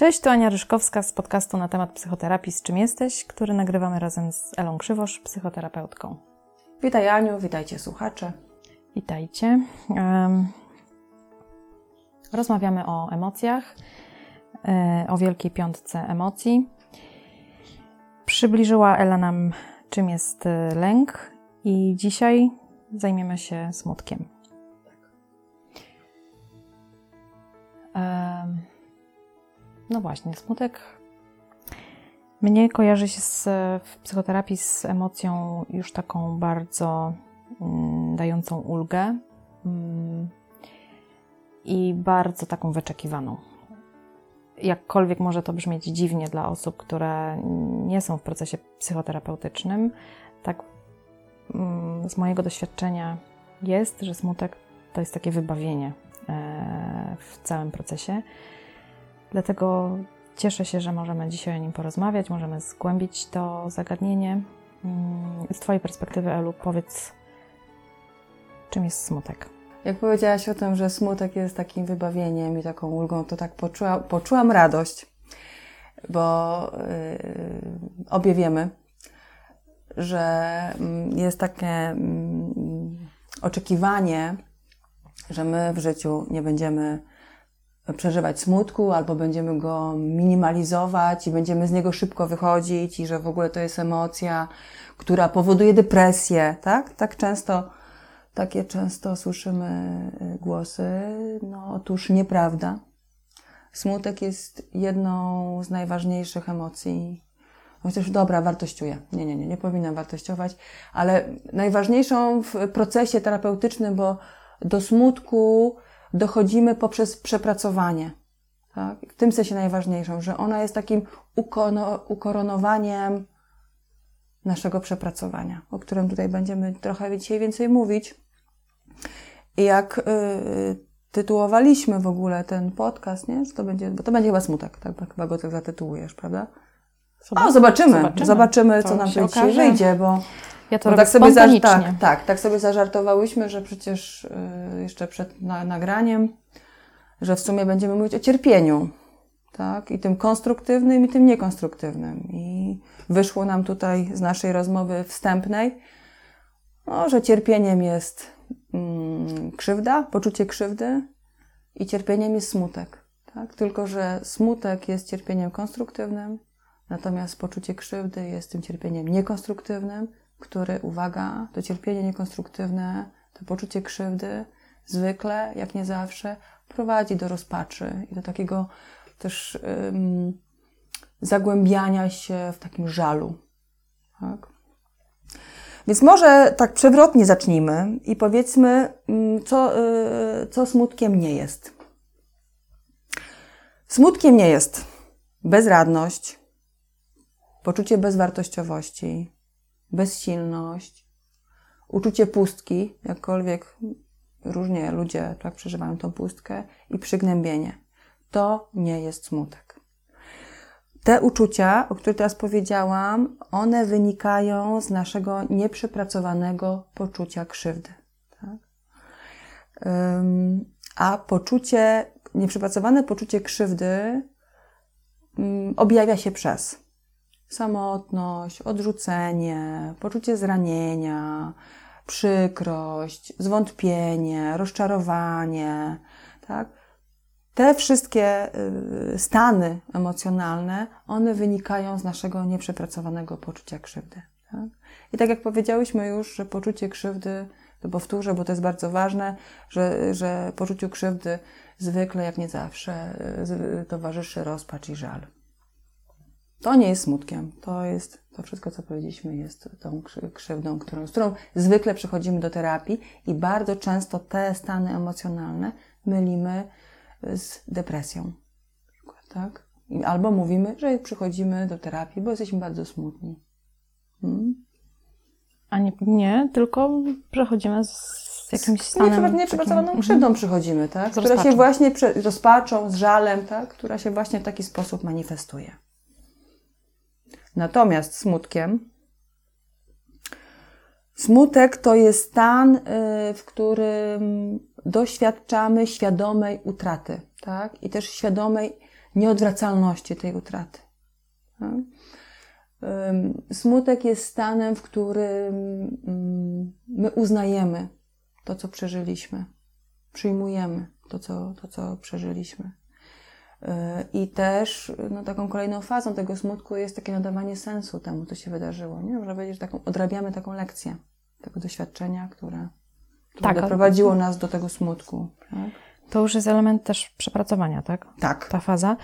Cześć, to Ania Ryszkowska z podcastu na temat psychoterapii Z czym jesteś, który nagrywamy razem z Elą Krzywosz, psychoterapeutką. Witaj Aniu, witajcie słuchacze. Witajcie. Rozmawiamy o emocjach, e, o Wielkiej Piątce emocji. Przybliżyła Ela nam, czym jest e, lęk i dzisiaj zajmiemy się smutkiem. Um, no właśnie, smutek mnie kojarzy się z, w psychoterapii z emocją już taką bardzo mm, dającą ulgę mm, i bardzo taką wyczekiwaną. Jakkolwiek może to brzmieć dziwnie dla osób, które nie są w procesie psychoterapeutycznym, tak mm, z mojego doświadczenia jest, że smutek to jest takie wybawienie e, w całym procesie. Dlatego cieszę się, że możemy dzisiaj o nim porozmawiać, możemy zgłębić to zagadnienie. Mm, z Twojej perspektywy, Elu, powiedz, czym jest smutek? Jak powiedziałaś o tym, że smutek jest takim wybawieniem i taką ulgą, to tak poczuła, poczułam radość, bo yy, obie wiemy, że yy, jest takie yy, oczekiwanie, że my w życiu nie będziemy przeżywać smutku, albo będziemy go minimalizować i będziemy z niego szybko wychodzić i że w ogóle to jest emocja, która powoduje depresję, tak? Tak często, takie często słyszymy y, głosy. No otóż nieprawda. Smutek jest jedną z najważniejszych emocji. Chociaż dobra, wartościuję. Nie, nie, nie, nie powinnam wartościować, ale najważniejszą w procesie terapeutycznym, bo do smutku dochodzimy poprzez przepracowanie. Tak? W tym sensie najważniejszą, że ona jest takim ukoronowaniem naszego przepracowania, o którym tutaj będziemy trochę dzisiaj więcej mówić. I jak y, tytułowaliśmy w ogóle ten podcast, nie? Że to będzie, bo to będzie chyba smutek, tak? Chyba go tak zatytułujesz, prawda? O, zobaczymy. Zobaczymy, zobaczymy co nam tutaj dzisiaj wyjdzie, bo ja to no tak sobie za, tak, tak, tak sobie zażartowałyśmy, że przecież y, jeszcze przed na, nagraniem, że w sumie będziemy mówić o cierpieniu, tak? I tym konstruktywnym, i tym niekonstruktywnym. I wyszło nam tutaj z naszej rozmowy wstępnej, no, że cierpieniem jest mm, krzywda, poczucie krzywdy i cierpieniem jest smutek. Tak? Tylko, że smutek jest cierpieniem konstruktywnym, natomiast poczucie krzywdy jest tym cierpieniem niekonstruktywnym, który, uwaga, to cierpienie niekonstruktywne, to poczucie krzywdy, zwykle, jak nie zawsze, prowadzi do rozpaczy i do takiego też zagłębiania się w takim żalu. Tak? Więc może tak przewrotnie zacznijmy i powiedzmy, co, y, co smutkiem nie jest. Smutkiem nie jest bezradność, poczucie bezwartościowości, bezsilność, uczucie pustki, jakkolwiek różnie ludzie tak przeżywają tą pustkę, i przygnębienie. To nie jest smutek. Te uczucia, o których teraz powiedziałam, one wynikają z naszego nieprzepracowanego poczucia krzywdy. Tak? a poczucie, nieprzepracowane poczucie krzywdy um, objawia się przez samotność, odrzucenie, poczucie zranienia, przykrość, zwątpienie, rozczarowanie, tak? Te wszystkie y, stany emocjonalne, one wynikają z naszego nieprzepracowanego poczucia krzywdy. Tak? I tak jak powiedziałyśmy już, że poczucie krzywdy, to powtórzę, bo to jest bardzo ważne, że, że poczuciu krzywdy zwykle, jak nie zawsze, y, towarzyszy rozpacz i żal. To nie jest smutkiem. To jest, to wszystko, co powiedzieliśmy, jest tą krzywdą, którą, z którą zwykle przychodzimy do terapii i bardzo często te stany emocjonalne mylimy z depresją. Tak? Albo mówimy, że przychodzimy do terapii, bo jesteśmy bardzo smutni. Hmm? A nie, nie, tylko przechodzimy z jakimś stanem... Nie, przepracowaną takim... krzywdą mhm. przychodzimy, tak? Która się właśnie, rozpaczą, z żalem, tak? Która się właśnie w taki sposób manifestuje. Natomiast smutkiem, smutek to jest stan, y, w którym doświadczamy świadomej utraty, tak? I też świadomej nieodwracalności tej utraty. Tak? Smutek jest stanem, w którym mm, my uznajemy to, co przeżyliśmy, przyjmujemy to, co, to, co przeżyliśmy. E, I też no, taką kolejną fazą tego smutku jest takie nadawanie sensu temu, co się wydarzyło. Nie? Można powiedzieć, że taką, odrabiamy taką lekcję tego doświadczenia, które, które tak, doprowadziło nas do tego smutku. Tak? To już jest element też przepracowania, tak? Tak. Ta faza.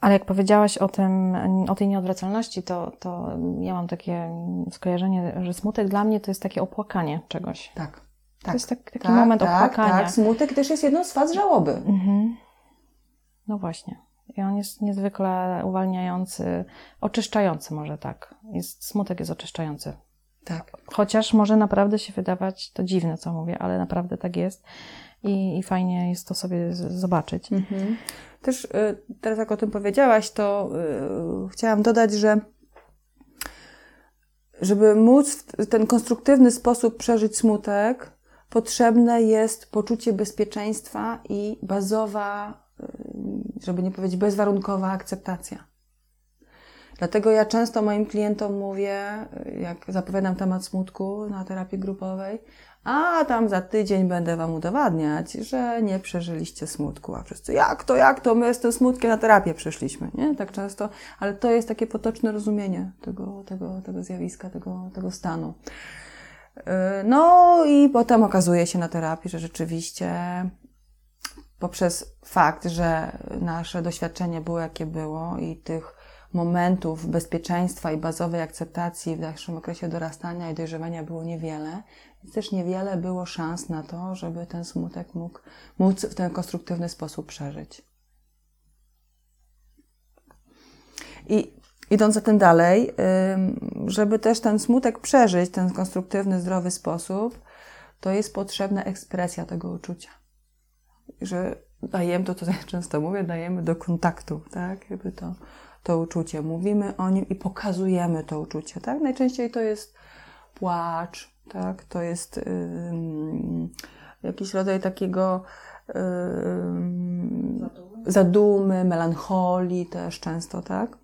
Ale jak powiedziałaś o, tym, o tej nieodwracalności, to, to ja mam takie skojarzenie, że smutek dla mnie to jest takie opłakanie czegoś. Tak. tak. To jest tak, taki tak, moment tak, opłakania. Tak, smutek też jest jedną z faz żałoby. Mhm. No właśnie. I on jest niezwykle uwalniający, oczyszczający może tak. Jest, smutek jest oczyszczający. Tak. Chociaż może naprawdę się wydawać to dziwne, co mówię, ale naprawdę tak jest. I, i fajnie jest to sobie zobaczyć. Mhm. Też y, teraz jak o tym powiedziałaś, to y, chciałam dodać, że żeby móc w ten konstruktywny sposób przeżyć smutek, potrzebne jest poczucie bezpieczeństwa i bazowa, żeby nie powiedzieć bezwarunkowa akceptacja. Dlatego ja często moim klientom mówię, jak zapowiadam temat smutku na terapii grupowej, a tam za tydzień będę Wam udowadniać, że nie przeżyliście smutku. A wszyscy, jak to, jak to, my z tym smutkiem na terapię przyszliśmy, nie? Tak często, ale to jest takie potoczne rozumienie tego, tego, tego zjawiska, tego, tego stanu. Y, no i potem okazuje się na terapii, że rzeczywiście poprzez fakt, że nasze doświadczenie było jakie było i tych momentów bezpieczeństwa i bazowej akceptacji w dalszym okresie dorastania i dojrzewania było niewiele, więc też niewiele było szans na to, żeby ten smutek mógł móc w ten konstruktywny sposób przeżyć. I idąc za tym dalej, żeby też ten smutek przeżyć ten konstruktywny, zdrowy sposób, to jest potrzebna ekspresja tego uczucia. Że dajemy to, co ja często mówię, dajemy do kontaktu, tak? Jakby to, to uczucie. Mówimy o nim i pokazujemy to uczucie, tak? Najczęściej to jest płacz, tak? To jest yy, jakiś rodzaj takiego yy, zadumy. melancholii też często, tak?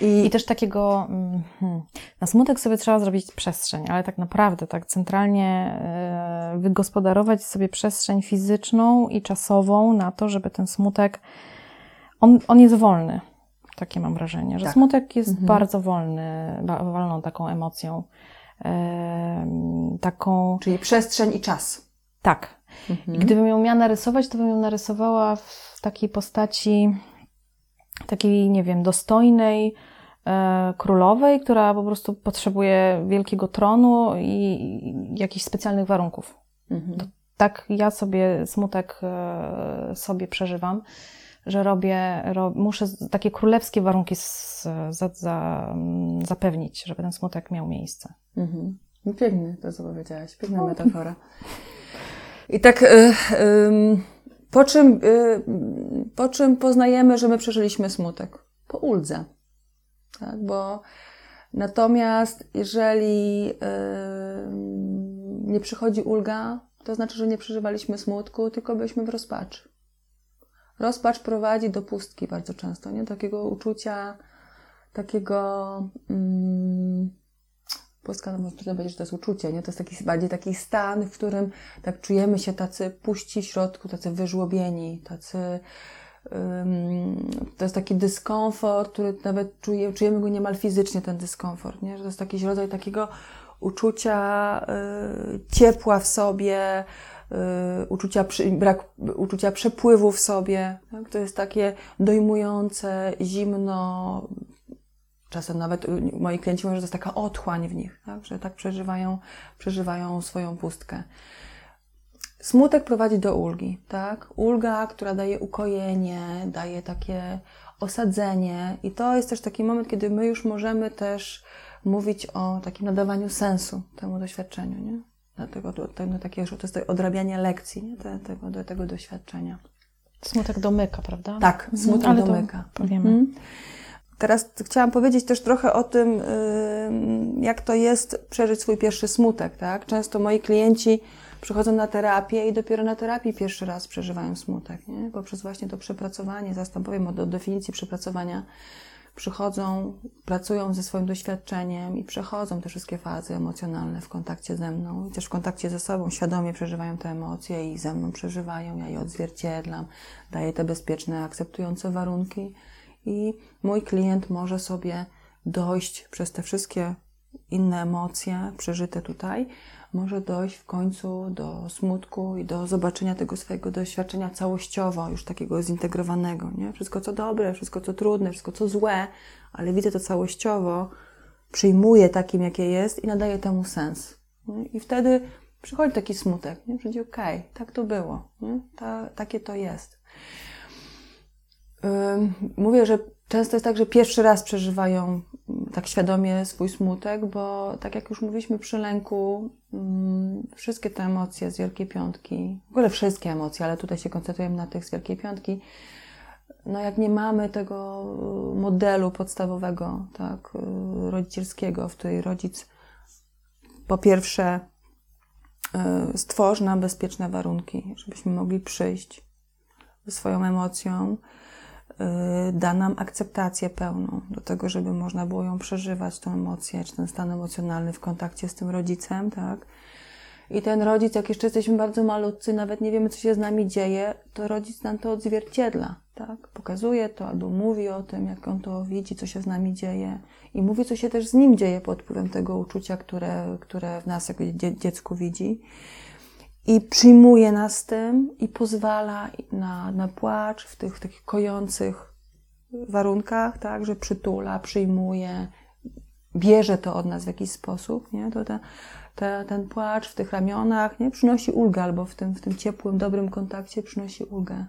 I, I też takiego, mm, hmm, na smutek sobie trzeba zrobić przestrzeń, ale tak naprawdę, tak centralnie yy, wygospodarować sobie przestrzeń fizyczną i czasową na to, żeby ten smutek, on, on jest wolny. Takie mam wrażenie, że tak. smutek jest mhm. bardzo wolny, wolną taką emocją taką. Czyli przestrzeń i czas. Tak. Mhm. Gdybym ją miała narysować, to bym ją narysowała w takiej postaci, takiej, nie wiem, dostojnej e, królowej, która po prostu potrzebuje wielkiego tronu i jakichś specjalnych warunków. Mhm. tak ja sobie smutek e, sobie przeżywam że robię, rob, muszę takie królewskie warunki z, za, za, zapewnić, żeby ten smutek miał miejsce. Mhm. No pięknie to, co powiedziałaś. Piękna metafora. I tak, y, y, po, czym, y, po czym poznajemy, że my przeżyliśmy smutek? Po uldze. Tak? Bo natomiast jeżeli nie przychodzi ulga, to znaczy, że nie przeżywaliśmy smutku, tylko byliśmy w rozpaczy. Rozpacz prowadzi do pustki bardzo często, nie? Takiego uczucia, takiego... Mm, pustka, no można powiedzieć, że to jest uczucie, nie? To jest taki, bardziej taki stan, w którym tak czujemy się tacy puści w środku, tacy wyżłobieni, tacy... Um, to jest taki dyskomfort, który nawet czuje, czujemy go niemal fizycznie, ten dyskomfort, nie? Że to jest jakiś rodzaj takiego uczucia y, ciepła w sobie, Y, uczucia, brak uczucia przepływu w sobie. Tak? To jest takie dojmujące, zimno. Czasem nawet moi klienci mówią, że to jest taka otchłań w nich, tak? że tak przeżywają, przeżywają swoją pustkę. Smutek prowadzi do ulgi, tak? Ulga, która daje ukojenie, daje takie osadzenie, i to jest też taki moment, kiedy my już możemy też mówić o takim nadawaniu sensu temu doświadczeniu, nie? Dlatego to, to, no, takie, to jest to odrabianie lekcji nie? Te, tego, do tego doświadczenia. Smutek domyka, prawda? Tak, smutek mhm, domyka. Powiemy. Mhm. Teraz chciałam powiedzieć też trochę o tym, jak to jest przeżyć swój pierwszy smutek. Tak? Często moi klienci przychodzą na terapię i dopiero na terapii pierwszy raz przeżywają smutek, nie? Poprzez właśnie to przepracowanie, zaraz powiem o, o definicji przepracowania, przychodzą, pracują ze swoim doświadczeniem i przechodzą te wszystkie fazy emocjonalne w kontakcie ze mną i też w kontakcie ze sobą, świadomie przeżywają te emocje i ze mną przeżywają, ja je odzwierciedlam, daję te bezpieczne, akceptujące warunki i mój klient może sobie dojść przez te wszystkie inne emocje przeżyte tutaj, może dojść w końcu do smutku i do zobaczenia tego swojego doświadczenia całościowo, już takiego zintegrowanego. Nie? Wszystko co dobre, wszystko co trudne, wszystko co złe, ale widzę to całościowo, przyjmuję takim, jakie jest i nadaję temu sens. Nie? I wtedy przychodzi taki smutek, nie? że okej, okay, tak to było, nie? Ta, takie to jest. Mówię, że często jest tak, że pierwszy raz przeżywają mm, tak świadomie swój smutek, bo tak jak już mówiliśmy przy lęku, mm, wszystkie te emocje z Wielkiej Piątki, w ogóle wszystkie emocje, ale tutaj się koncentrujemy na tych z Wielkiej Piątki, no jak nie mamy tego modelu podstawowego, tak, y, rodzicielskiego, w której rodzic po pierwsze y, stworzy nam bezpieczne warunki, żebyśmy mogli przyjść ze swoją emocją, Y, da nam akceptację pełną do tego, żeby można było ją przeżywać, tą emocję, czy ten stan emocjonalny w kontakcie z tym rodzicem, tak? I ten rodzic, jak jeszcze jesteśmy bardzo malutcy, nawet nie wiemy, co się z nami dzieje, to rodzic nam to odzwierciedla, tak? Pokazuje to albo mówi o tym, jak on to widzi, co się z nami dzieje. I mówi, co się też z nim dzieje pod wpływem tego uczucia, które, które w nas jako dziecku widzi i przyjmuje nas tym i pozwala na, na płacz w tych, w takich kojących warunkach, tak, że przytula, przyjmuje, bierze to od nas w jakiś sposób, nie? To te, te, ten płacz w tych ramionach, nie? Przynosi ulgę albo w tym, w tym ciepłym, dobrym kontakcie przynosi ulgę.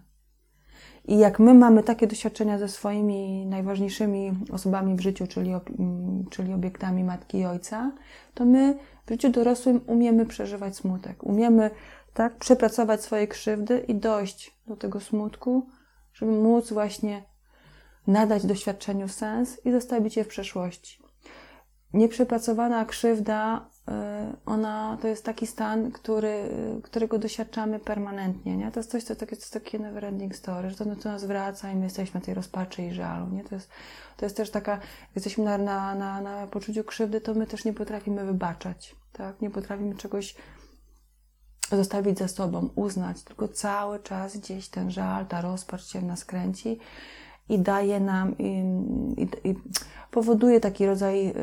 I jak my mamy takie doświadczenia ze swoimi najważniejszymi osobami w życiu, czyli, czyli obiektami matki i ojca, to my w życiu dorosłym umiemy przeżywać smutek, umiemy tak, przepracować swoje krzywdy i dojść do tego smutku, żeby móc właśnie nadać doświadczeniu sens i zostawić je w przeszłości. Nieprzepracowana krzywda, ona to jest taki stan, który, którego doświadczamy permanentnie. Nie? To jest coś, co takie, to jest takie never ending story, że to, to nas wraca i my jesteśmy tej rozpaczy i żalu. Nie? To, jest, to jest też taka, jesteśmy na, na, na, na poczuciu krzywdy, to my też nie potrafimy wybaczać. Tak? Nie potrafimy czegoś zostawić za sobą, uznać, tylko cały czas gdzieś ten żal, ta rozpacz się w nas kręci i daje nam, i, i, i powoduje taki rodzaj y,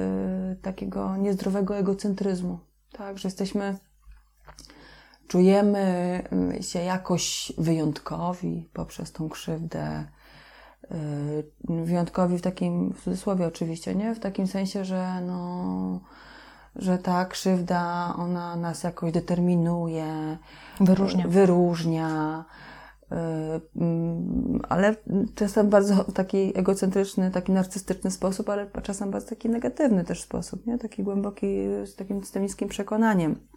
takiego niezdrowego egocentryzmu, tak, że jesteśmy, czujemy y, się jakoś wyjątkowi poprzez tą krzywdę, y, wyjątkowi w takim, w cudzysłowie oczywiście, nie? W takim sensie, że no, że ta krzywda, ona nas jakoś determinuje, wyróżnia. wyróżnia ale czasem bardzo w taki egocentryczny, taki narcystyczny sposób, ale czasem bardzo taki negatywny też sposób, nie? taki głęboki, z takim systemickim przekonaniem.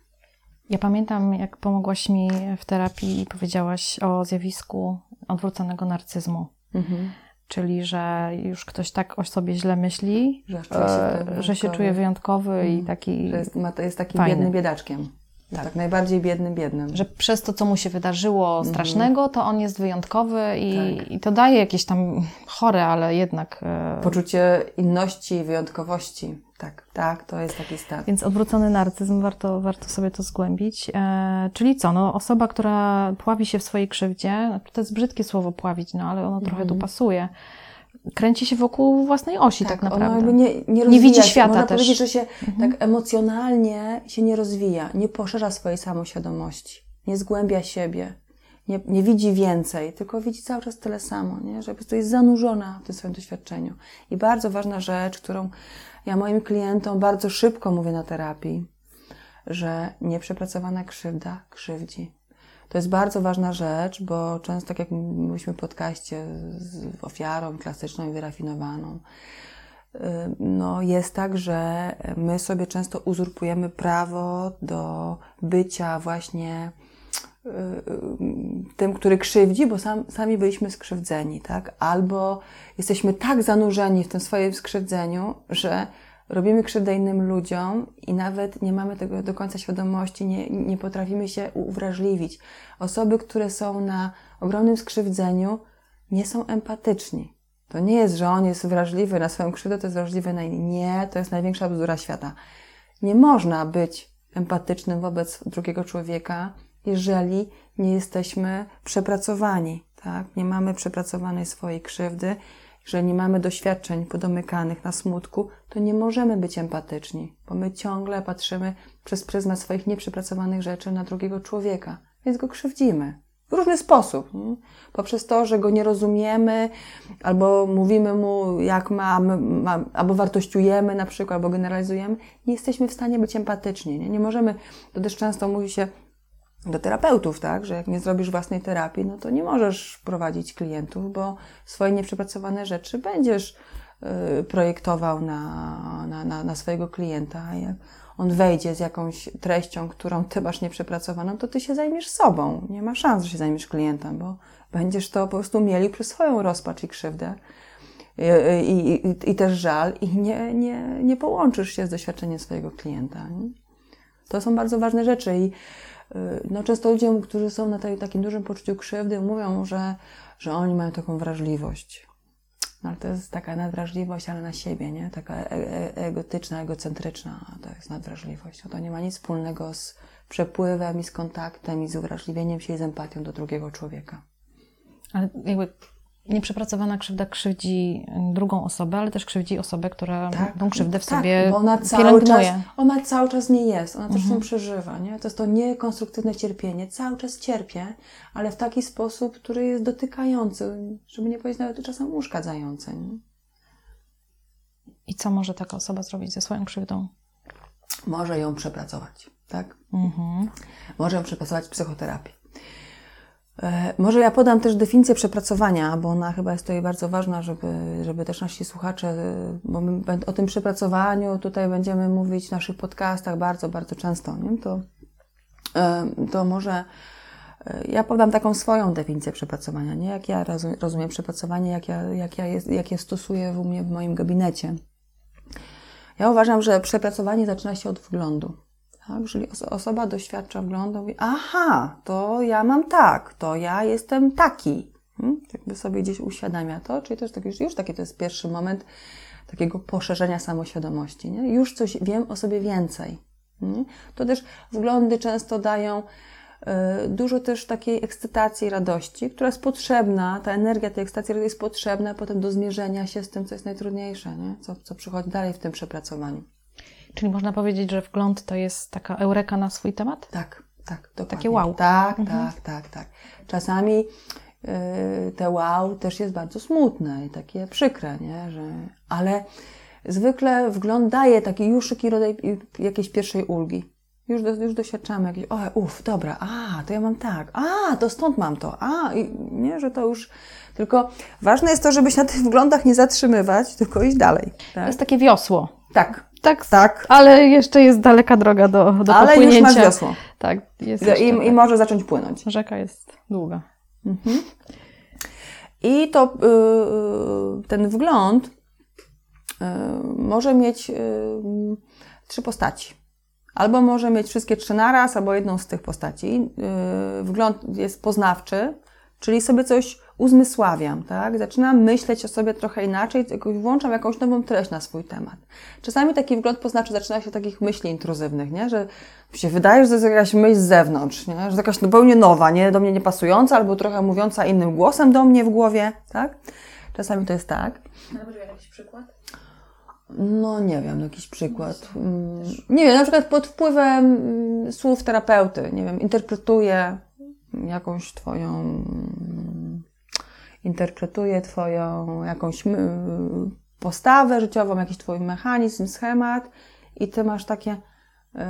Ja pamiętam, jak pomogłaś mi w terapii i powiedziałaś o zjawisku odwróconego narcyzmu. Mhm. Czyli, że już ktoś tak o sobie źle myśli, że, się, że się czuje wyjątkowy mm. i mhm. taki. Że jest, jest takim fajny. biednym biedaczkiem. Tak. tak. najbardziej biednym biednym. Że przez to, co mu się wydarzyło mhm. strasznego, to on jest wyjątkowy i, tak. i to daje jakieś tam chore, ale jednak. E... Poczucie inności i wyjątkowości. Tak, tak, to jest taki stan. Więc odwrócony narcyzm, warto, warto sobie to zgłębić. E, czyli co? No, osoba, która pławi się w swojej krzywdzie, to jest brzydkie słowo pławić, no ale ono trochę tu mhm. pasuje kręci się wokół własnej osi tak, tak naprawdę. Nie, nie, nie widzi świata Można też. powiedzieć, że się mhm. tak emocjonalnie się nie rozwija, nie poszerza swojej samoświadomości, nie zgłębia siebie, nie, nie widzi więcej, tylko widzi cały czas tyle samo, nie? że po prostu jest zanurzona w tym swoim doświadczeniu. I bardzo ważna rzecz, którą ja moim klientom bardzo szybko mówię na terapii, że nieprzepracowana krzywda krzywdzi. To jest bardzo ważna rzecz, bo często, tak jak mówiliśmy w podcaście z ofiarą klasyczną i wyrafinowaną, y, no jest tak, że my sobie często uzurpujemy prawo do bycia właśnie y, y, tym, który krzywdzi, bo sam, sami byliśmy skrzywdzeni, tak? Albo jesteśmy tak zanurzeni w tym swoim skrzywdzeniu, że robimy krzywdę innym ludziom i nawet nie mamy tego do końca świadomości, nie, nie potrafimy się uwrażliwić. Osoby, które są na ogromnym skrzywdzeniu, nie są empatyczni. To nie jest, że on jest wrażliwy na swoją krzywdę, to jest wrażliwy na inny. Nie, to jest największa bzdura świata. Nie można być empatycznym wobec drugiego człowieka, jeżeli nie jesteśmy przepracowani, tak? Nie mamy przepracowanej swojej krzywdy, że nie mamy doświadczeń podomykanych na smutku, to nie możemy być empatyczni, bo my ciągle patrzymy przez pryzmat swoich nieprzepracowanych rzeczy na drugiego człowieka, więc go krzywdzimy. W różny sposób. Nie? Poprzez to, że go nie rozumiemy, albo mówimy mu, jak ma, ma, albo wartościujemy na przykład, albo generalizujemy, nie jesteśmy w stanie być empatyczni. Nie, nie możemy, to też często mówi się, do terapeutów, tak, że jak nie zrobisz własnej terapii, no to nie możesz prowadzić klientów, bo swoje nieprzepracowane rzeczy będziesz y, projektował na, na, na, na swojego klienta. A jak on wejdzie z jakąś treścią, którą ty masz nieprzepracowaną, to ty się zajmiesz sobą. Nie ma szans, że się zajmiesz klientem, bo będziesz to po prostu mieli przez swoją rozpacz i krzywdę. I, i, i też żal, i nie, nie, nie połączysz się z doświadczeniem swojego klienta. Nie? To są bardzo ważne rzeczy i Y, no często ludzie, którzy są na tej, takim dużym poczuciu krzywdy, mówią, że, że oni mają taką wrażliwość. No ale to jest taka nadwrażliwość, ale na siebie, nie? Taka e e egotyczna, egocentryczna to jest nadwrażliwość. No to nie ma nic wspólnego z przepływem i z kontaktem i z uwrażliwieniem się i z empatią do drugiego człowieka. Ale jakby nieprzepracowana krzywda krzywdzi drugą osobę, ale też krzywdzi osobę, która tak, tą krzywdę w tak, sobie ona cały czas, ona cały czas nie jest, ona też mhm. przeżywa, nie? To jest to niekonstruktywne cierpienie. Cały czas cierpię, ale w taki sposób, który jest dotykający, żeby nie powiedzieć nawet czasem uszkadzający. Nie? I co może taka osoba zrobić ze swoją krzywdą? Może ją przepracować, tak? Mhm. Może ją przepracować w psychoterapii. E, może ja podam też definicję przepracowania, bo ona chyba jest tutaj bardzo ważna, żeby, żeby też nasi słuchacze, bo my o tym przepracowaniu tutaj będziemy mówić w naszych podcastach bardzo, bardzo często, nie? To, e, to może e, ja podam taką swoją definicję przepracowania, nie? Jak ja rozumiem przepracowanie, jak ja, jak ja, jest, jak je stosuję u mnie w moim gabinecie. Ja uważam, że przepracowanie zaczyna się od wglądu. Tak? Jeżeli osoba doświadcza wglądu, mówi, aha, to ja mam tak, to ja jestem taki. Hmm? Jakby sobie gdzieś uświadamia to, czyli też taki, już taki to jest pierwszy moment takiego poszerzenia samoświadomości. Nie? Już coś wiem o sobie więcej. Nie? To też wglądy często dają y, dużo też takiej ekscytacji, radości, która jest potrzebna, ta energia tej ekscytacji jest potrzebna potem do zmierzenia się z tym, co jest najtrudniejsze, nie? Co, co przychodzi dalej w tym przepracowaniu. Czyli można powiedzieć, że wgląd to jest taka eureka na swój temat? Tak, tak. Dokładnie. Takie wow. Tak, mhm. tak, tak, tak. Czasami yy, te wow też jest bardzo smutne i takie przykre, nie? Że, ale zwykle wgląd daje taki już szybki rodzaj jakiejś pierwszej ulgi. Już, do, już doświadczamy jakieś, o, uff, dobra, a, to ja mam tak, a, to stąd mam to, a, i nie, że to już, tylko ważne jest to, żeby się na tych wglądach nie zatrzymywać, tylko iść dalej. Tak? To jest takie wiosło. Tak, tak, tak. Ale jeszcze jest daleka droga do, do ale popłynięcia. Ale już masz wiosło. Tak. Jest I, i tak. może zacząć płynąć. Rzeka jest długa. Mhm. I to yy, ten wgląd yy, może mieć yy, trzy postaci. Albo może mieć wszystkie trzy naraz, albo jedną z tych postaci. Y, wgląd jest poznawczy, czyli sobie coś uzmysławiam, tak? Zaczynam myśleć o sobie trochę inaczej, włączam jakąś nową treść na swój temat. Czasami taki wgląd poznaczy zaczyna się od takich myśli intruzywnych, nie? Że się wydaje, że to jest jakaś myśl z zewnątrz, nie? Że jakaś zupełnie nowa, nie? Do mnie nie pasująca, albo trochę mówiąca innym głosem do mnie w głowie, tak? Czasami to jest tak. Ale jakiś przykład? No nie wiem, jakiś przykład. Mm, nie wiem, na przykład pod wpływem mm, słów terapeuty, nie wiem, interpretuję jakąś Twoją interpretuje Twoją jakąś postawę życiową, jakiś Twój mechanizm, schemat i Ty masz takie yy,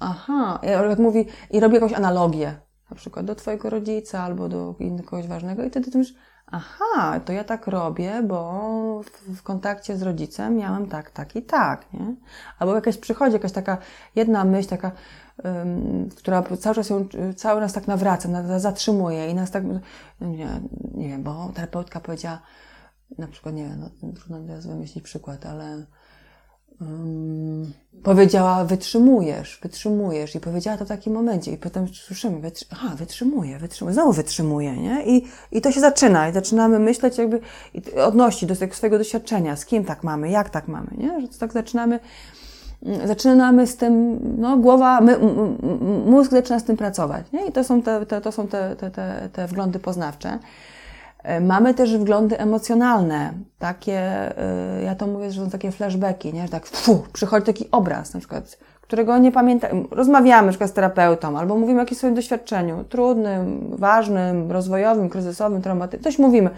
aha, jak mówi i robi jakąś analogię, na przykład do Twojego rodzica albo do kogoś ważnego i Ty, ty myślisz, aha, to ja tak robię, bo w, w kontakcie z rodzicem miałam tak, tak i tak, nie? Albo jakaś przychodzi jakaś taka jedna myśl, taka która cały czas ją, cały nas tak nawraca, nas zatrzymuje i nas tak, nie, nie wiem, bo terapeutka powiedziała, na przykład, nie wiem, no, trudno teraz wymyślić przykład, ale um, powiedziała, wytrzymujesz, wytrzymujesz. I powiedziała to w takim momencie. I potem słyszymy, wytrzy wytrzymuje, wytrzymuje, znowu wytrzymuje, nie? I, I to się zaczyna. I zaczynamy myśleć jakby, odnosić do tego swojego doświadczenia, z kim tak mamy, jak tak mamy, nie? Że to tak zaczynamy, zaczynamy z tym, no głowa, my, mózg zaczyna z tym pracować, nie? I to są te, te, to są te, te, te, te wglądy poznawcze. E, mamy też wglądy emocjonalne, takie, e, ja to mówię, że są takie flashbacki, nie? że tak fu, przychodzi taki obraz na przykład, którego nie pamiętam, rozmawiamy na przykład z terapeutą, albo mówimy o jakimś swoim doświadczeniu, trudnym, ważnym, rozwojowym, kryzysowym, traumatycznym, coś mówimy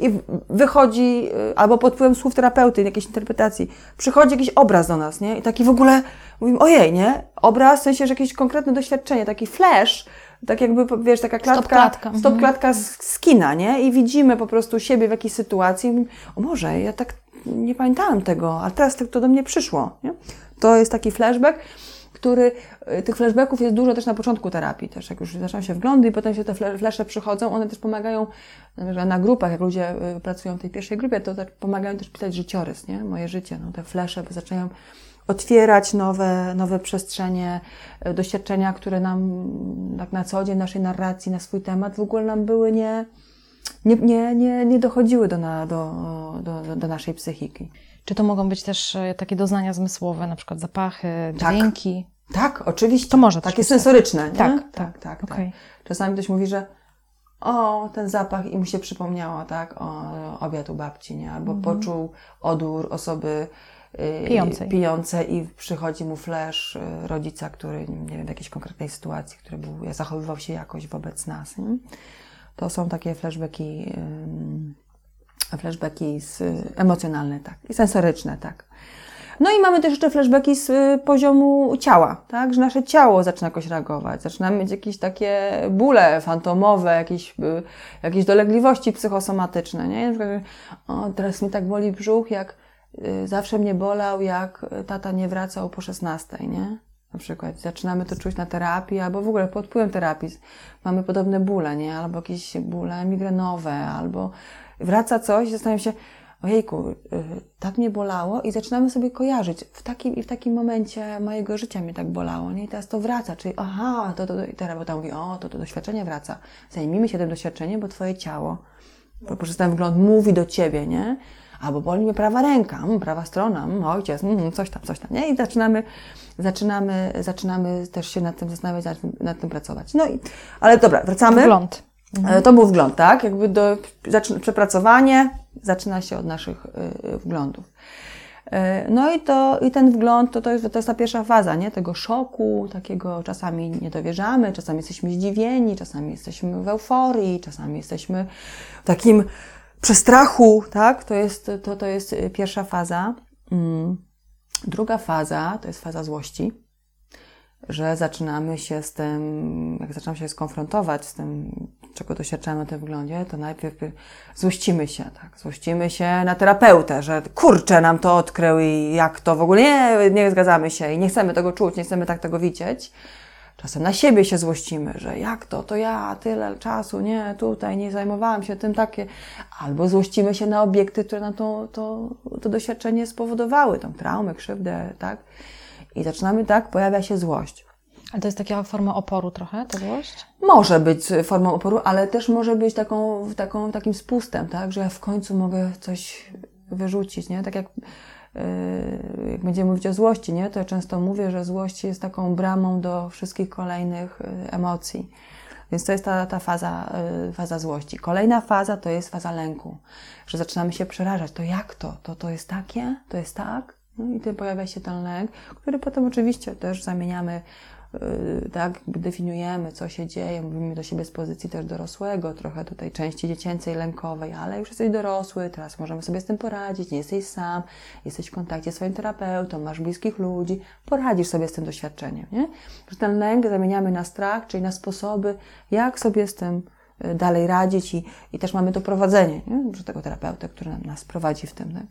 i wychodzi, e, albo pod wpływem słów terapeuty, jakiejś interpretacji, przychodzi jakiś obraz do nas, nie? I taki w ogóle, mówimy, ojej, nie? Obraz, w sensie, że jakieś konkretne doświadczenie, taki flash, tak jakby, wiesz, taka klatka, stop klatka, stop mhm. klatka z, z kina, nie? I widzimy po prostu siebie w jakiejś sytuacji. O może, ja tak nie pamiętałem tego, a teraz to do mnie przyszło, nie? To jest taki flashback, który, y, tych flashbacków jest dużo też na początku terapii, też jak już zaczynają się wglądy i potem się te flasze przychodzą, one też pomagają, na grupach, jak ludzie y, pracują w tej pierwszej grupie, to tak pomagają też pisać życiorys, nie? Moje życie, no te flasze zaczynają otwierać nowe, nowe przestrzenie, e, doświadczenia, które nam tak na co dzień, naszej narracji, na swój temat w ogóle nam były nie, nie, nie, nie, nie dochodziły do, na, do, do, do naszej psychiki. Czy to mogą być też e, takie doznania zmysłowe, na przykład zapachy, tak. dźwięki? Tak, tak oczywiście. To może Takie sensoryczne, nie? Tak, tak, tak. tak, okay. tak. Czasami ktoś mówi, że o, ten zapach i mu się przypomniało, tak, o, obiad u babci, nie? Albo mm. poczuł odór osoby Y, pijącej. pijącej i przychodzi mu flash y, rodzica, który, nie wiem, w jakiejś konkretnej sytuacji, który był, zachowywał się jakoś wobec nas. Nie? To są takie flashbacki, flashbacki z, emocjonalne, tak, i sensoryczne, tak. No i mamy też jeszcze flashbacki z y, poziomu ciała, tak, że nasze ciało zaczyna jakoś reagować, zaczyna mieć jakieś takie bóle fantomowe, jakieś, jakieś dolegliwości psychosomatyczne, nie? O, teraz mi tak boli brzuch, jak Y, zawsze mnie bolał, jak tata nie wracał po 16, nie? Na przykład zaczynamy to czuć na terapii, albo w ogóle pod wpływem terapii mamy podobne bóle, nie? Albo jakieś bóle migrenowe, albo wraca coś i zastanawiam się, ojejku, y, tak mnie bolało i zaczynamy sobie kojarzyć. W takim i w takim momencie mojego życia mnie tak bolało, nie? I teraz to wraca, czyli aha, to, to, to i terapeuta mówi, o, to to doświadczenie wraca. Zajmijmy się tym doświadczeniem, bo twoje ciało, poprzez ten wgląd mówi do ciebie, nie? albo boli mnie prawa ręka, mm, prawa strona, mm, ojciec, mm, coś tam, coś tam, nie? I zaczynamy, zaczynamy, zaczynamy też się nad tym zastanawiać, nad tym, nad tym pracować. No i, ale dobra, wracamy. Wgląd. Mhm. To był wgląd, tak? Jakby do, zaczyna, przepracowanie zaczyna się od naszych y, wglądów. No i, to, i ten wgląd to, to, jest, to jest ta pierwsza faza, nie? Tego szoku, takiego czasami nie dowierzamy, czasami jesteśmy zdziwieni, czasami jesteśmy w euforii, czasami jesteśmy w takim przestrachu, tak? To jest, to, to jest pierwsza faza. Mm. Druga faza to jest faza złości, że zaczynamy się z tym, jak zaczynamy się skonfrontować z tym, czego doświadczamy na tym wyglądzie, to najpierw złościmy się, tak? Złościmy się na terapeutę, że kurczę nam to odkrył i jak to w ogóle nie, nie zgadzamy się i nie chcemy tego czuć, nie chcemy tak tego widzieć. Czasem na siebie się złościmy, że jak to, to ja tyle czasu, nie, tutaj nie zajmowałam się tym takie. Albo złościmy się na obiekty, które nam to, to, to doświadczenie spowodowały, tą traumę, krzywdę, tak? I zaczynamy tak, pojawia się złość. Ale to jest taka forma oporu trochę, ta złość? Może być formą oporu, ale też może być taką, taką, takim spustem, tak? Że ja w końcu mogę coś wyrzucić, nie? Tak jak Yy, jak będziemy mówić o złości, nie, to ja często mówię, że złość jest taką bramą do wszystkich kolejnych yy, emocji. Więc to jest ta, ta faza, yy, faza złości. Kolejna faza to jest faza lęku, że zaczynamy się przerażać. To jak to? To, to jest takie? To jest tak? No i tu pojawia się ten lęk, który potem oczywiście też zamieniamy tak, definiujemy, co się dzieje, mówimy do siebie z pozycji też dorosłego, trochę tutaj części dziecięcej, lękowej, ale już jesteś dorosły, teraz możemy sobie z tym poradzić, nie jesteś sam, jesteś w kontakcie z swoim terapeutą, masz bliskich ludzi, poradzisz sobie z tym doświadczeniem, nie? Że ten lęk zamieniamy na strach, czyli na sposoby, jak sobie z tym y, dalej radzić i, i też mamy to prowadzenie, nie? Że tego terapeuta, który nas prowadzi w tym, tak?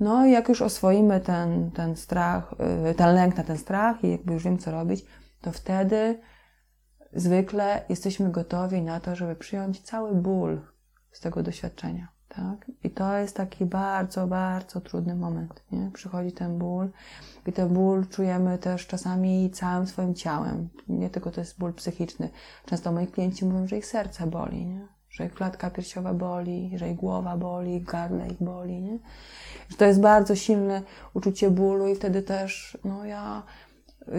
No i jak już oswoimy ten, ten strach, y, ten lęk na ten strach i jakby już wiem, co robić, to wtedy zwykle jesteśmy gotowi na to, żeby przyjąć cały ból z tego doświadczenia. Tak? I to jest taki bardzo, bardzo trudny moment. Nie? Przychodzi ten ból i ten ból czujemy też czasami całym swoim ciałem. Nie tylko to jest ból psychiczny. Często moi klienci mówią, że ich serce boli, nie? Że ich klatka piersiowa boli, że ich głowa boli, gardle ich boli. Nie? Że to jest bardzo silne uczucie bólu i wtedy też, no ja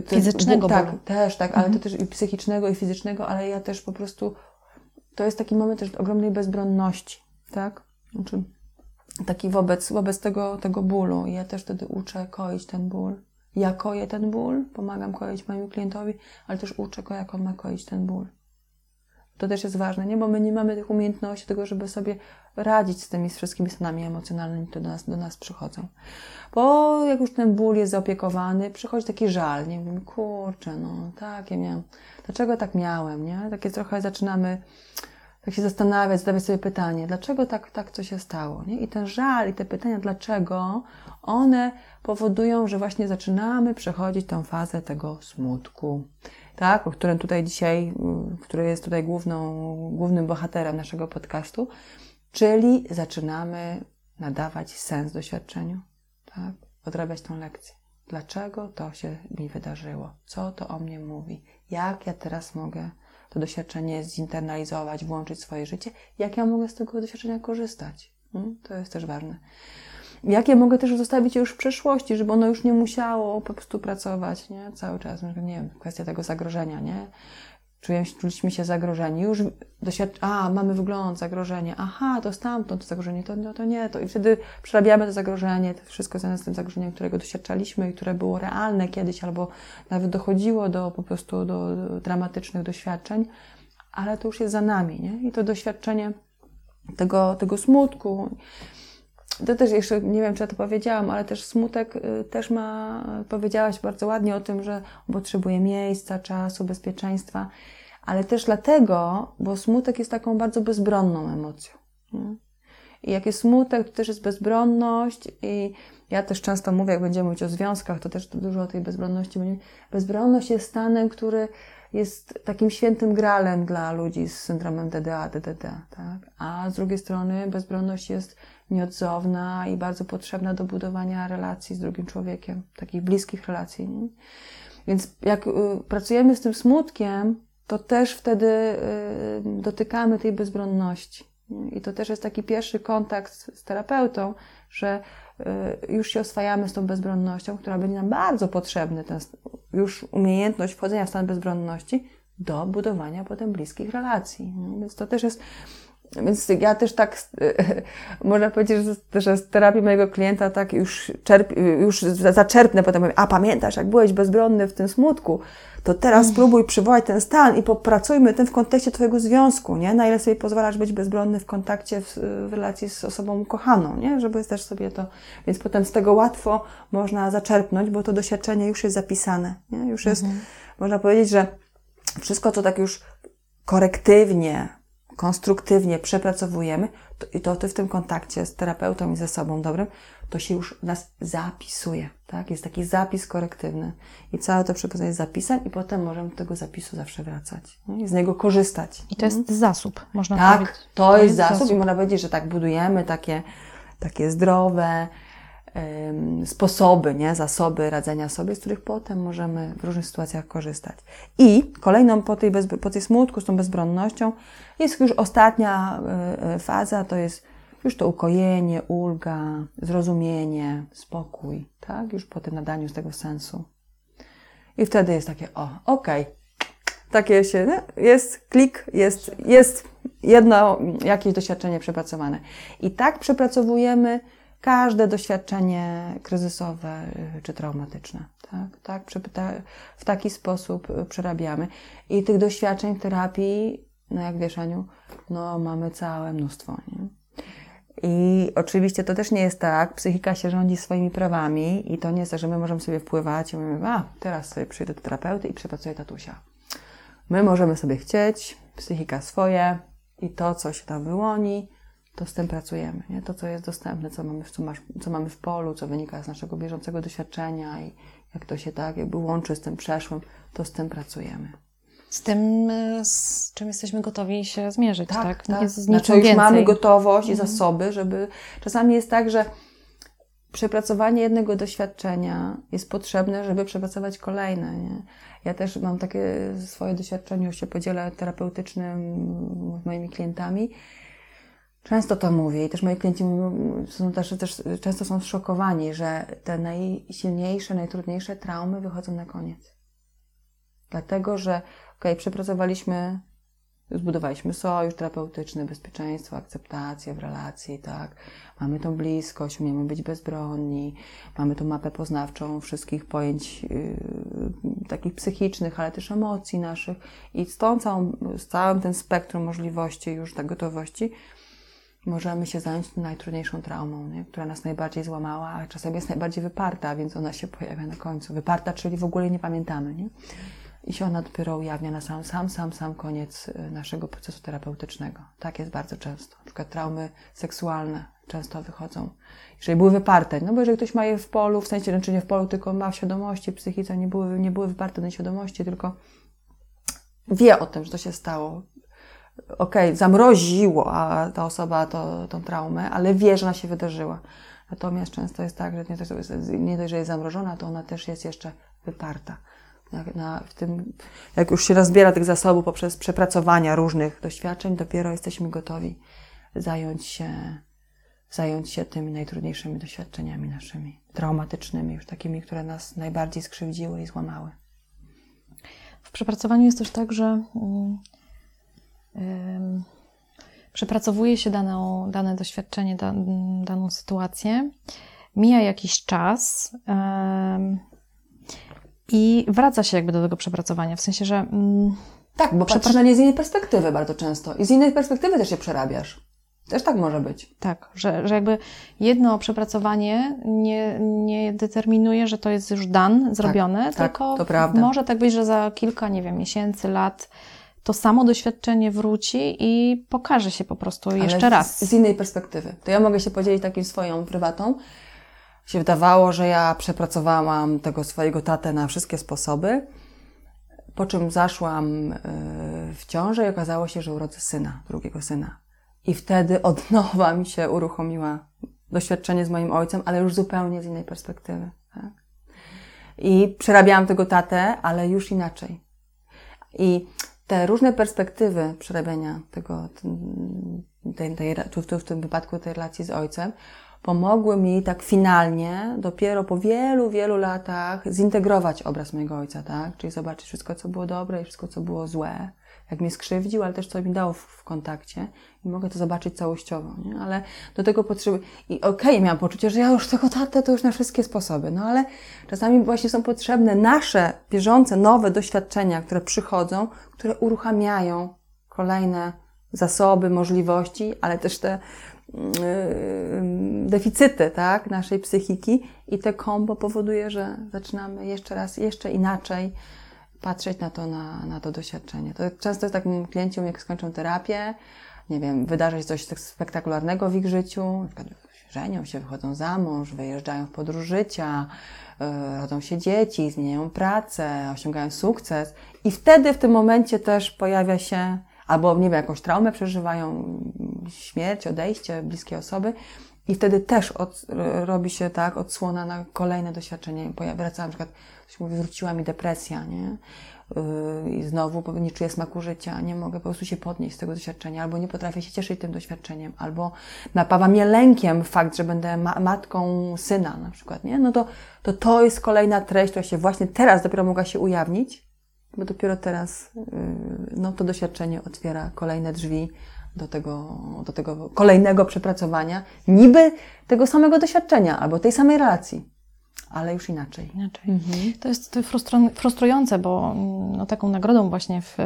fizycznego tak, bólu. też, tak, ale to też i psychicznego, i fizycznego, ale ja też po prostu, to jest taki moment też ogromnej bezbronności, tak? Znaczy, taki wobec, wobec tego, tego bólu. I ja też wtedy uczę koić ten ból. Ja koję ten ból, pomagam koić mojemu klientowi, ale też uczę go, jak on ma koić ten ból. To też jest ważne, nie? Bo my nie mamy tych umiejętności tego, żeby sobie radzić z tymi wszystkimi stanami emocjonalnymi, które do nas, do nas przychodzą. Bo jak już ten ból jest zaopiekowany, przychodzi taki żal, nie wiem, kurczę, no tak, ja dlaczego tak miałem, nie? Takie trochę zaczynamy tak się zastanawiać, zadawać sobie pytanie, dlaczego tak, tak co się stało, nie? I ten żal i te pytania, dlaczego, one powodują, że właśnie zaczynamy przechodzić tą fazę tego smutku, tak? O którym tutaj dzisiaj, który jest tutaj główną, głównym bohaterem naszego podcastu, czyli zaczynamy nadawać sens doświadczeniu, tak? Odrabiać tą lekcję. Dlaczego to się mi wydarzyło? Co to o mnie mówi? Jak ja teraz mogę to doświadczenie zinternalizować, włączyć w swoje życie? Jak ja mogę z tego doświadczenia korzystać? Hmm? To jest też ważne. Jak ja mogę też zostawić już w przeszłości, żeby ono już nie musiało po prostu pracować, nie? Cały czas, nie wiem, kwestia tego zagrożenia, nie? czuliśmy się zagrożeni. Już doświadcz... a, mamy wygląd, zagrożenie, aha, to stamtąd to zagrożenie, to, no, to nie, to i wtedy przerabiamy to zagrożenie, to wszystko związane z tym zagrożeniem, którego doświadczaliśmy i które było realne kiedyś, albo nawet dochodziło do po prostu do dramatycznych doświadczeń, ale to już jest za nami, nie? I to doświadczenie tego, tego smutku, to też jeszcze, nie wiem, czy ja to powiedziałam, ale też smutek y, też ma, powiedziałaś bardzo ładnie o tym, że potrzebuje miejsca, czasu, bezpieczeństwa, ale też dlatego, bo smutek jest taką bardzo bezbronną emocją. Nie? I jak jest smutek, to też jest bezbronność i ja też często mówię, jak będziemy mówić o związkach, to też dużo o tej bezbronności będziemy. Bezbronność jest stanem, który jest takim świętym gralem dla ludzi z syndromem DDA, DDD, tak? A z drugiej strony bezbronność jest nieodzowna i bardzo potrzebna do budowania relacji z drugim człowiekiem, takich bliskich relacji. Nie? Więc jak y, pracujemy z tym smutkiem, to też wtedy y, dotykamy tej bezbronności. I to też jest taki pierwszy kontakt z terapeutą, że y, już się oswajamy z tą bezbronnością, która będzie nam bardzo potrzebna, ten, już umiejętność wchodzenia w stan bezbronności do budowania potem bliskich relacji. Więc to też jest więc ja też tak, można powiedzieć, że, że z terapii mojego klienta tak już, czerp, już zaczerpnę, potem mówię, a pamiętasz, jak byłeś bezbronny w tym smutku, to teraz mm. spróbuj przywołać ten stan i popracujmy tym w kontekście Twojego związku, nie? Na ile sobie pozwalasz być bezbronny w kontakcie, w, w relacji z osobą kochaną, nie? Żeby też sobie to, więc potem z tego łatwo można zaczerpnąć, bo to doświadczenie już jest zapisane, nie? Już jest, -hmm. można powiedzieć, że wszystko, co tak już korektywnie, konstruktywnie przepracowujemy, to, i to, to w tym kontakcie z terapeutą i ze sobą dobrym, to się już nas zapisuje, tak? Jest taki zapis korektywny. I całe to przeprowadzenie jest zapisem i potem możemy do tego zapisu zawsze wracać i z niego korzystać. I to jest mhm. zasób, można tak, powiedzieć. Tak, to, to, jest, zasób, zasób i można powiedzieć, że tak budujemy takie, takie zdrowe, sposoby, nie? zasoby radzenia sobie, z których potem możemy w różnych sytuacjach korzystać. I kolejną po tej, bez, po tej smutku, z tą bezbronnością, jest już ostatnia e, e, faza, to jest już to ukojenie, ulga, zrozumienie, spokój, tak? Już po tym nadaniu z tego sensu. I wtedy jest takie, o, okej, okay. takie się, nie? jest klik, jest, jest jedno jakieś doświadczenie przepracowane. I tak przepracowujemy każde doświadczenie kryzysowe y, czy traumatyczne. Tak, tak w taki sposób y, przerabiamy. I tych doświadczeń terapii, no jak wiesz, Aniu, no mamy całe mnóstwo. Nie? I oczywiście to też nie jest tak, psychika się rządzi swoimi prawami i to nie jest tak, że my możemy sobie wpływać i mówimy, a teraz sobie przyjdę do terapeuty i przepracuję tatusia. My możemy sobie chcieć, psychika swoje i to, co się tam wyłoni, to z tym pracujemy. Nie? To, co jest dostępne, co mamy, w, co, masz, co mamy w polu, co wynika z naszego bieżącego doświadczenia i jak to się tak jakby łączy z tym przeszłym, to z tym pracujemy. z tym, e, z czym jesteśmy gotowi się zmierzyć, tak? tak? tak. Z znaczy, już więcej. mamy gotowość mhm. i zasoby, żeby... Czasami jest tak, że przepracowanie jednego doświadczenia jest potrzebne, żeby przepracować kolejne. Nie? Ja też mam takie swoje doświadczenie, już się podzielę terapeutycznym z moimi klientami. Często to mówię i też moi klienci są też, też często są zszokowani, że te najsilniejsze, najtrudniejsze traumy wychodzą na koniec. Dlatego, że ok, przepracowaliśmy zbudowaliśmy sojusz terapeutyczny, bezpieczeństwo, akceptację w relacji, tak. Mamy tą bliskość, umiemy być bezbronni, mamy tą mapę poznawczą wszystkich pojęć yy, takich psychicznych, ale też emocji naszych i z tą całą, z całym tym spektrum możliwości już tak gotowości możemy się zająć najtrudniejszą traumą, nie? która nas najbardziej złamała, a czasem jest najbardziej wyparta, więc ona się pojawia na końcu. Wyparta, czyli w ogóle nie pamiętamy, nie? i się ona dopiero ujawnia na sam, sam, sam, sam koniec y, naszego procesu terapeutycznego. Tak jest bardzo często. Na przykład traumy seksualne często wychodzą. Jeżeli były wyparte, no bo jeżeli ktoś ma je w polu, w sensie, znaczy nie w polu, tylko ma w świadomości, psychice, nie były, nie były wyparte na świadomości, tylko wie o tym, że to się stało. Okej, okay, zamroziło a ta osoba to, tą traumę, ale wie, że ona się wydarzyła. Natomiast często jest tak, że nie, nie dość, że jest zamrożona, to ona też jest jeszcze wyparta na, na, w tym, jak już się rozbiera tych zasobów poprzez przepracowania różnych doświadczeń, dopiero jesteśmy gotowi zająć się, zająć się tymi najtrudniejszymi doświadczeniami naszymi, traumatycznymi, już takimi, które nas najbardziej skrzywdziły i złamały. W przepracowaniu jest też tak, że yy, przepracowuje się daną, dane doświadczenie, da, daną sytuację, mija jakiś czas. I wraca się jakby do tego przepracowania, w sensie, że... Mm, tak, bo patrzysz na nie z innej perspektywy bardzo często i z innej perspektywy też się przerabiasz. Też tak może być. Tak, że, że jakby jedno przepracowanie nie, nie determinuje, że to jest już dan, zrobione, tak, tylko tak, może tak być, że za kilka, nie wiem, miesięcy, lat to samo doświadczenie wróci i pokaże się po prostu Ale jeszcze raz. Z, z innej perspektywy. To ja mogę się podzielić takim swoją prywatą się wydawało, że ja przepracowałam tego swojego tatę na wszystkie sposoby, po czym zaszłam e, w ciążę i okazało się, że urodzę syna, drugiego syna. I wtedy od nowa mi się uruchomiła doświadczenie z moim ojcem, ale już zupełnie z innej perspektywy. Tak? I przerabiałam tego tatę, ale już inaczej. I te różne perspektywy przerabiania tego, tej, tej, tu, tu, w tym wypadku tej relacji z ojcem, pomogły mi tak finalnie, dopiero po wielu, wielu latach, zintegrować obraz mojego ojca, tak? Czyli zobaczyć wszystko, co było dobre i wszystko, co było złe, jak mnie skrzywdził, ale też co mi dało w, w kontakcie i mogę to zobaczyć całościowo, nie? Ale do tego potrzebuję... I okej, okay, miałam poczucie, że ja już tego tatę to już na wszystkie sposoby, no ale czasami właśnie są potrzebne nasze, bieżące, nowe doświadczenia, które przychodzą, które uruchamiają kolejne zasoby, możliwości, ale też te Yy, deficyty tak, naszej psychiki i te kombo powoduje, że zaczynamy jeszcze raz, jeszcze inaczej patrzeć na to, na, na to doświadczenie. To często jest tak klienci, jak skończą terapię, nie wiem, wydarzy się coś tak spektakularnego w ich życiu, na przykład żenią się, wychodzą za mąż, wyjeżdżają w podróż życia, yy, rodzą się dzieci, zmieniają pracę, osiągają sukces i wtedy w tym momencie też pojawia się albo nie wiem, jakąś traumę przeżywają, śmierć, odejście bliskiej osoby i wtedy też od, robi się tak odsłona na kolejne doświadczenie. Wraca na przykład, ktoś mówi, wróciła mi depresja, nie? Yy, I znowu nie czuję smaku życia, nie mogę po prostu się podnieść z tego doświadczenia, albo nie potrafię się cieszyć tym doświadczeniem, albo napawa mnie lękiem fakt, że będę ma matką syna na przykład, nie? No to, to to jest kolejna treść, która się właśnie teraz dopiero mogła się ujawnić, bo dopiero teraz yy, no, to doświadczenie otwiera kolejne drzwi do tego, do tego kolejnego przepracowania, niby tego samego doświadczenia albo tej samej relacji, ale już inaczej. inaczej. Mhm. To jest frustrujące, bo no, taką nagrodą właśnie w,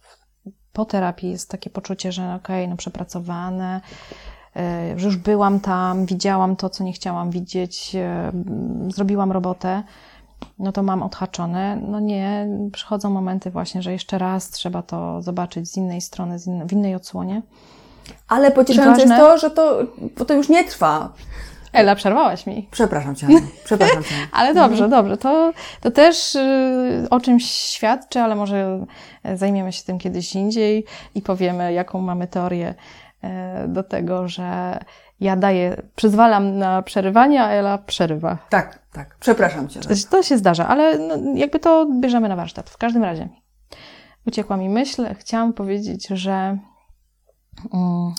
w, po terapii jest takie poczucie, że okej, okay, no przepracowane, yy, że już byłam tam, widziałam to, co nie chciałam widzieć, yy, zrobiłam robotę no to mam odhaczone. No nie, przychodzą momenty właśnie, że jeszcze raz trzeba to zobaczyć z innej strony, z innej, w innej odsłonie. Ale pocieszające ważne... jest to, że to, bo to już nie trwa. Ela, przerwałaś mi. Przepraszam Cię, przepraszam Cię. Ale dobrze, dobrze. To, to też y, o czymś świadczy, ale może zajmiemy się tym kiedyś indziej i powiemy, jaką mamy teorię y, do tego, że ja daję, przyzwalam na przerywanie, a Ela przerywa. Tak, tak. Przepraszam Cię. To, to się zdarza, ale no, jakby to bierzemy na warsztat. W każdym razie uciekła mi myśl. Chciałam powiedzieć, że, um,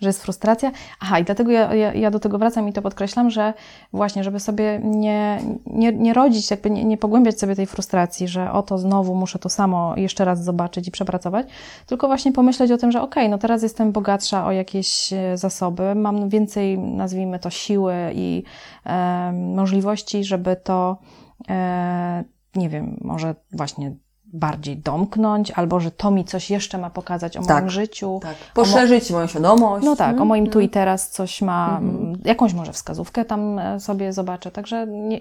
że jest frustracja. Aha, i dlatego ja, ja, ja, do tego wracam i to podkreślam, że właśnie, żeby sobie nie, nie, nie rodzić, jakby nie, nie pogłębiać sobie tej frustracji, że oto znowu muszę to samo jeszcze raz zobaczyć i przepracować, tylko właśnie pomyśleć o tym, że okej, okay, no teraz jestem bogatsza o jakieś e, zasoby, mam więcej, nazwijmy to, siły i e, możliwości, żeby to, e, nie wiem, może właśnie bardziej domknąć, albo że to mi coś jeszcze ma pokazać o tak, moim życiu. Tak. Poszerzyć mo moją świadomość. No tak, o moim tu i teraz coś ma, mhm. jakąś może wskazówkę tam e, sobie zobaczę. Także nie,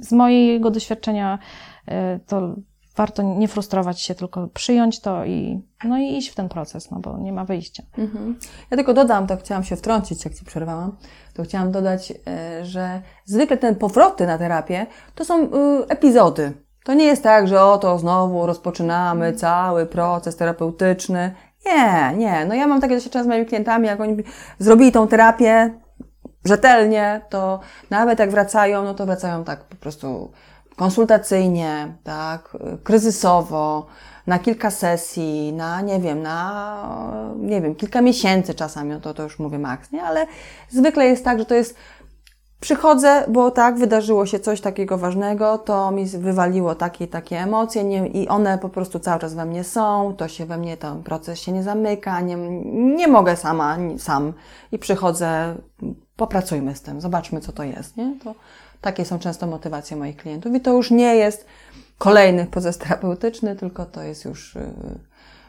z mojego doświadczenia e, to warto nie frustrować się, tylko przyjąć to i, no i iść w ten proces, no bo nie ma wyjścia. Mhm. Ja tylko dodam, to chciałam się wtrącić, jak Ci przerwałam, to chciałam dodać, e, że zwykle te powroty na terapię to są epizody to nie jest tak, że oto znowu rozpoczynamy cały proces terapeutyczny. Nie, nie. No ja mam takie doświadczenia z moimi klientami, jak oni zrobili tą terapię rzetelnie, to nawet jak wracają, no to wracają tak po prostu konsultacyjnie, tak, kryzysowo, na kilka sesji, na nie wiem, na nie wiem, kilka miesięcy czasami, no to, to już mówię maks, nie? Ale zwykle jest tak, że to jest Przychodzę, bo tak, wydarzyło się coś takiego ważnego, to mi wywaliło takie takie emocje nie, i one po prostu cały czas we mnie są, to się we mnie, ten proces się nie zamyka, nie, nie mogę sama, sam i przychodzę, popracujmy z tym, zobaczmy co to jest, nie? To takie są często motywacje moich klientów i to już nie jest kolejny proces terapeutyczny, tylko to jest już yy,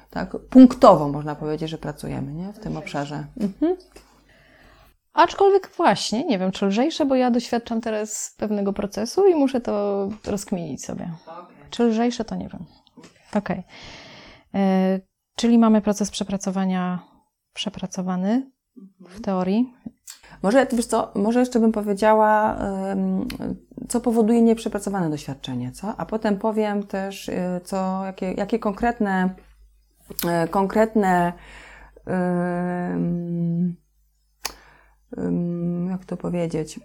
tak punktowo można powiedzieć, że pracujemy, nie? W tym obszarze. Mhm. Aczkolwiek właśnie, nie wiem, czy lżejsze, bo ja doświadczam teraz pewnego procesu i muszę to rozkminić sobie. Czy lżejsze, to nie wiem. Okej. Okay. E, czyli mamy proces przepracowania przepracowany w teorii. Może, wiesz co, może jeszcze bym powiedziała, co powoduje nieprzepracowane doświadczenie, co? A potem powiem też, y, co, jakie, jakie konkretne, e, konkretne jak to powiedzieć,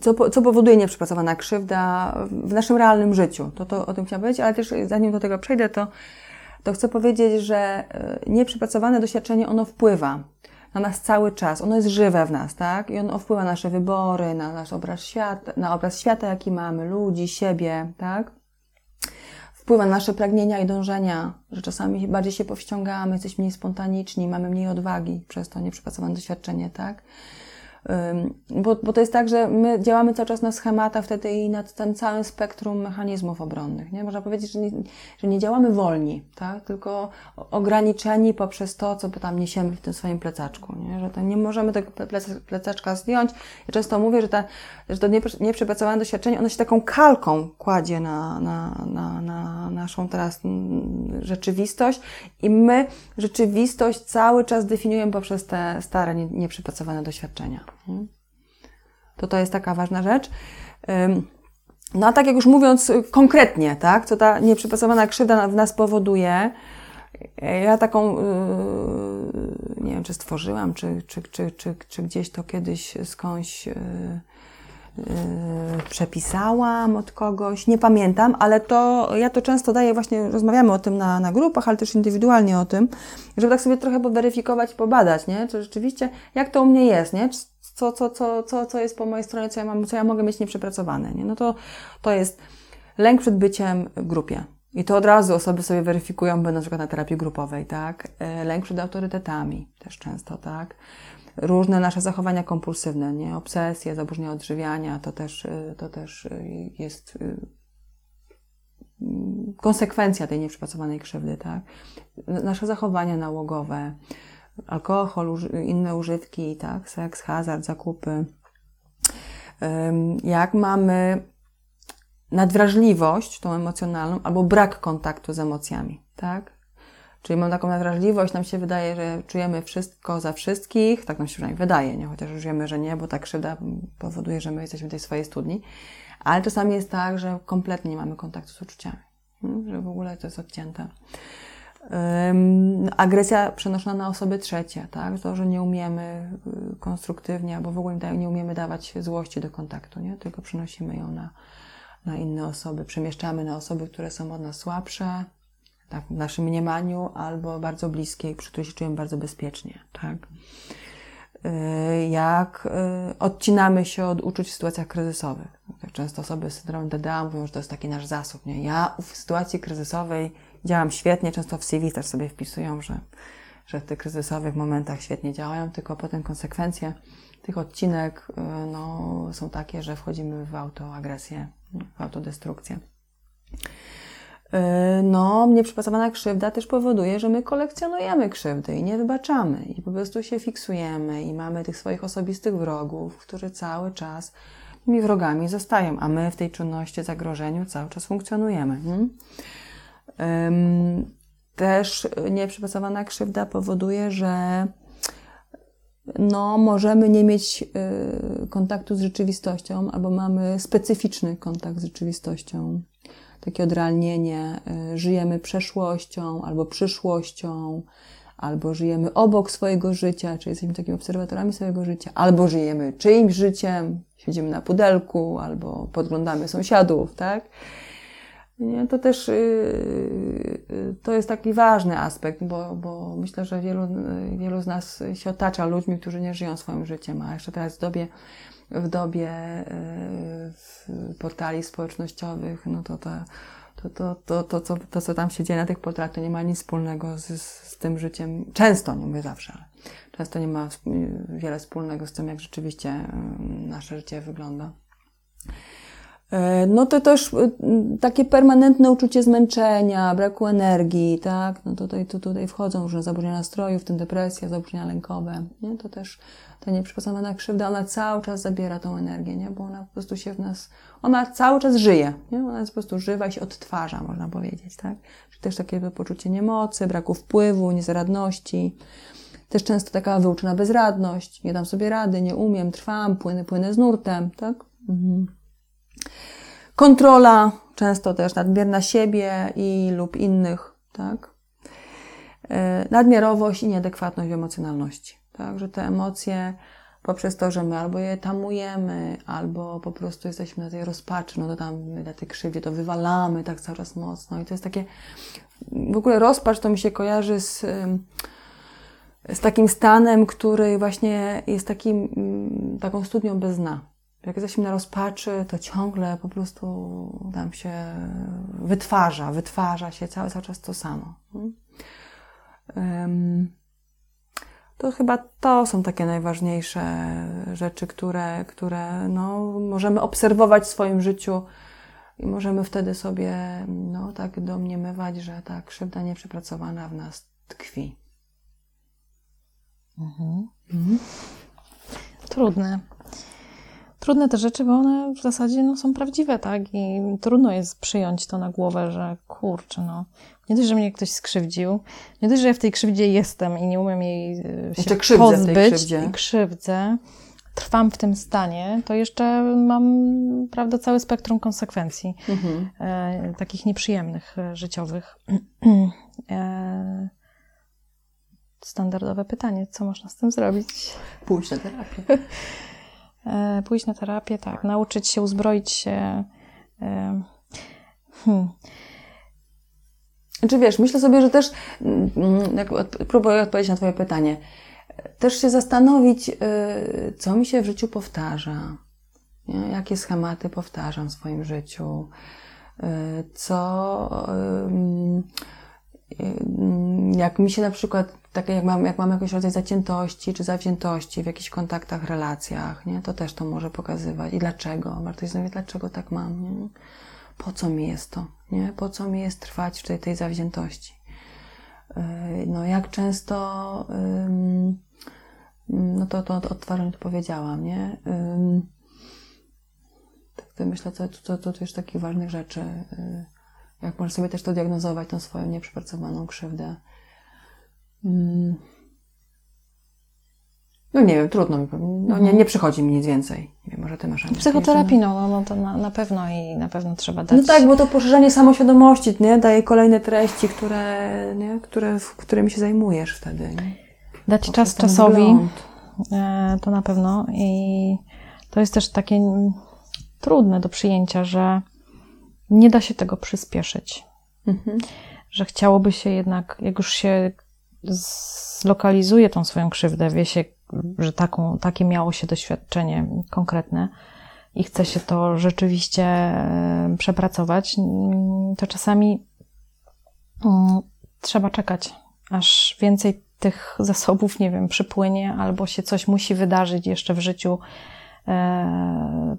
co, co powoduje nieprzepracowana krzywda w naszym realnym życiu. To, to o tym chciałam powiedzieć, ale też zanim do tego przejdę, to, to chcę powiedzieć, że e, nieprzepracowane doświadczenie, ono wpływa na nas cały czas. Ono jest żywe w nas, tak? I ono wpływa na nasze wybory, na nasz obraz świata, na obraz świata, jaki mamy, ludzi, siebie, tak? Wpływa na nasze pragnienia i dążenia, że czasami bardziej się powściągamy, jesteśmy mniej spontaniczni, mamy mniej odwagi przez to nieprzepracowane doświadczenie, tak? Bo, bo to jest tak, że my działamy cały czas na schematach wtedy i nad tym całym spektrum mechanizmów obronnych. Nie? Można powiedzieć, że nie, że nie działamy wolni, tak? tylko ograniczeni poprzez to, co tam niesiemy w tym swoim plecaczku. Nie, że to nie możemy tego plecaczka zdjąć. Ja często mówię, że, ta, że to nieprzepracowane doświadczenie, ono się taką kalką kładzie na, na, na, na naszą teraz rzeczywistość i my rzeczywistość cały czas definiujemy poprzez te stare, nieprzepracowane doświadczenia. To to jest taka ważna rzecz. No a tak jak już mówiąc konkretnie, tak, co ta nieprzepracowana krzywda w nas powoduje, ja taką, y, nie wiem, czy stworzyłam, czy, czy, czy, czy, czy gdzieś to kiedyś skądś y, y, przepisałam od kogoś, nie pamiętam, ale to ja to często daję, właśnie rozmawiamy o tym na, na grupach, ale też indywidualnie o tym, żeby tak sobie trochę poweryfikować pobadać, nie? Czy rzeczywiście, jak to u mnie jest, nie? Co, co, co, co, co jest po mojej stronie, co ja, mam, co ja mogę mieć nieprzepracowane. Nie? No to, to jest lęk przed byciem w grupie. I to od razu osoby sobie weryfikują, będąc na przykład na terapii grupowej, tak? E, lęk przed autorytetami też często, tak? Różne nasze zachowania kompulsywne, nie? Obsesje, zaburzenia odżywiania, to też, e, to też e, jest konsekwencja tej nieprzepracowanej krzywdy, tak? Nasze zachowania nałogowe, alkohol, inne używki, tak, seks, hazard, zakupy. Jak mamy nadwrażliwość, tą emocjonalną, albo brak kontaktu z emocjami, tak? Czyli mam taką nadwrażliwość, nam się wydaje, że czujemy wszystko za wszystkich, tak nam się przynajmniej wydaje, nie? chociaż już wiemy, że nie, bo ta krzywda powoduje, że my jesteśmy w tej swojej studni. Ale czasami jest tak, że kompletnie nie mamy kontaktu z uczuciami, że w ogóle to jest odcięte. Agresja przenoszona na osoby trzecie, tak? To, że nie umiemy y, konstruktywnie albo w ogóle nie umiemy dawać złości do kontaktu, nie? tylko przenosimy ją na, na inne osoby, przemieszczamy na osoby, które są od nas słabsze, tak, w naszym mniemaniu, albo bardzo bliskie, przy której się czujemy bardzo bezpiecznie, tak. Y, jak y, odcinamy się od uczuć w sytuacjach kryzysowych. Często osoby z syndromem DDA mówią, że to jest taki nasz zasób. Nie? Ja w sytuacji kryzysowej działam świetnie, często w CV też sobie wpisują, że, że w tych kryzysowych momentach świetnie działają, tylko potem konsekwencje tych odcinek y, no, są takie, że wchodzimy w autoagresję, w autodestrukcję. Y, no, nieprzepracowana krzywda też powoduje, że my kolekcjonujemy krzywdy i nie wybaczamy i po prostu się fiksujemy i mamy tych swoich osobistych wrogów, którzy cały czas tymi wrogami zostają, a my w tej czynności, zagrożeniu cały czas funkcjonujemy. Hmm? Też nieprzepracowana krzywda powoduje, że no, możemy nie mieć y, kontaktu z rzeczywistością, albo mamy specyficzny kontakt z rzeczywistością takie odrealnienie, y, żyjemy przeszłością albo przyszłością, albo żyjemy obok swojego życia, czyli jesteśmy takimi obserwatorami swojego życia, albo żyjemy czyimś życiem, siedzimy na pudelku, albo podglądamy sąsiadów, tak? Nie, to też yy, to jest taki ważny aspekt, bo, bo myślę, że wielu, wielu z nas się otacza ludźmi, którzy nie żyją swoim życiem, a jeszcze teraz w dobie w dobie y, portali społecznościowych, no to, to, to, to, to, to, co, to, co tam się dzieje na tych portalach, to nie ma nic wspólnego z, z tym życiem. Często, nie mówię zawsze, ale często nie ma wiele wspólnego z tym, jak rzeczywiście y, nasze życie wygląda. E, no to też y, takie permanentne uczucie zmęczenia, braku energii, tak? No tutaj, to tutaj wchodzą różne zaburzenia nastroju, w tym depresja, zaburzenia lękowe, nie? To też ta nieprzypasowana krzywda, ona cały czas zabiera tą energię, nie? Bo ona po prostu się w nas, ona cały czas żyje, nie? Ona jest po prostu żywa i się odtwarza, można powiedzieć, tak? Czyli też takie poczucie niemocy, braku wpływu, niezaradności. Też często taka wyuczona bezradność, nie dam sobie rady, nie umiem, trwam, płynę, płynę z nurtem, tak? Mhm. Kontrola, często też nadmierna siebie i lub innych, tak? E, nadmiarowość i nieadekwatność w emocjonalności, tak? Że te emocje poprzez to, że my albo je tamujemy, albo po prostu jesteśmy na tej rozpaczy, no to tam na tej krzywdzie to wywalamy tak cały czas mocno i to jest takie, w ogóle rozpacz to mi się kojarzy z, z takim stanem, który właśnie jest takim, mm, taką studnią bez dna jak jesteśmy na rozpaczy, to ciągle po prostu nam się wytwarza, wytwarza się cały, cały czas to samo. To chyba to są takie najważniejsze rzeczy, które, które no, możemy obserwować w swoim życiu i możemy wtedy sobie no, tak domniemywać, że ta krzywda nieprzepracowana w nas tkwi. Mhm. Mhm. Trudne trudne te rzeczy, bo one w zasadzie no, są prawdziwe, tak? I trudno jest przyjąć to na głowę, że kurczę, no. Nie dość, że mnie ktoś skrzywdził, nie dość, że ja w tej krzywdzie jestem i nie umiem jej e, się krzywdzę pozbyć i krzywdzę, trwam w tym stanie, to jeszcze mam, prawda, całe spektrum konsekwencji, mhm. e, takich nieprzyjemnych, e, życiowych. e, standardowe pytanie, co można z tym zrobić? Pójść na terapię. E, pójść na terapię, tak, nauczyć się, uzbroić się. E, hmm. Czy wiesz, myślę sobie, że też, mm, jak próbuję odpowiedzieć na Twoje pytanie, też się zastanowić, e, co mi się w życiu powtarza, nie? jakie schematy powtarzam w swoim życiu, co, jak mi się na przykład takie jak mam, jak mam jakiś rodzaj zaciętości czy zawziętości w jakichś kontaktach, relacjach, nie? to też to może pokazywać. I dlaczego? Warto się zastanowić, dlaczego tak mam. Nie? Po co mi jest to? Nie? Po co mi jest trwać w tej, tej zawziętości? Yy, no jak często, no to, to odtwarzanie to powiedziałam, nie? Tak myślę, co, co, co, co już takich ważnych rzeczy, yy, jak można sobie też to diagnozować, tą swoją nieprzepracowaną krzywdę Mm. No nie wiem, trudno mi. No, nie, nie przychodzi mi nic więcej. Nie wiem, może ty masz jakieś Psychoterapii, jeszcze, no, no to na, na pewno i na pewno trzeba no. dać. no tak, bo to poszerzanie samoświadomości, nie? Daje kolejne treści, które, nie? Które, którymi się zajmujesz wtedy. Nie? dać Poprzez czas czasowi, wgląd. e, to na pewno. I to jest też takie trudne do przyjęcia, że nie da się tego przyspieszyć. Mhm. Że chciałoby się jednak, jak już się zlokalizuje tą swoją krzywdę, wie się, że taką, takie miało się doświadczenie konkretne i chce się to rzeczywiście przepracować, mm, to czasami mm, trzeba czekać, aż więcej tych zasobów, nie wiem, przypłynie, albo się coś musi wydarzyć jeszcze w życiu, e,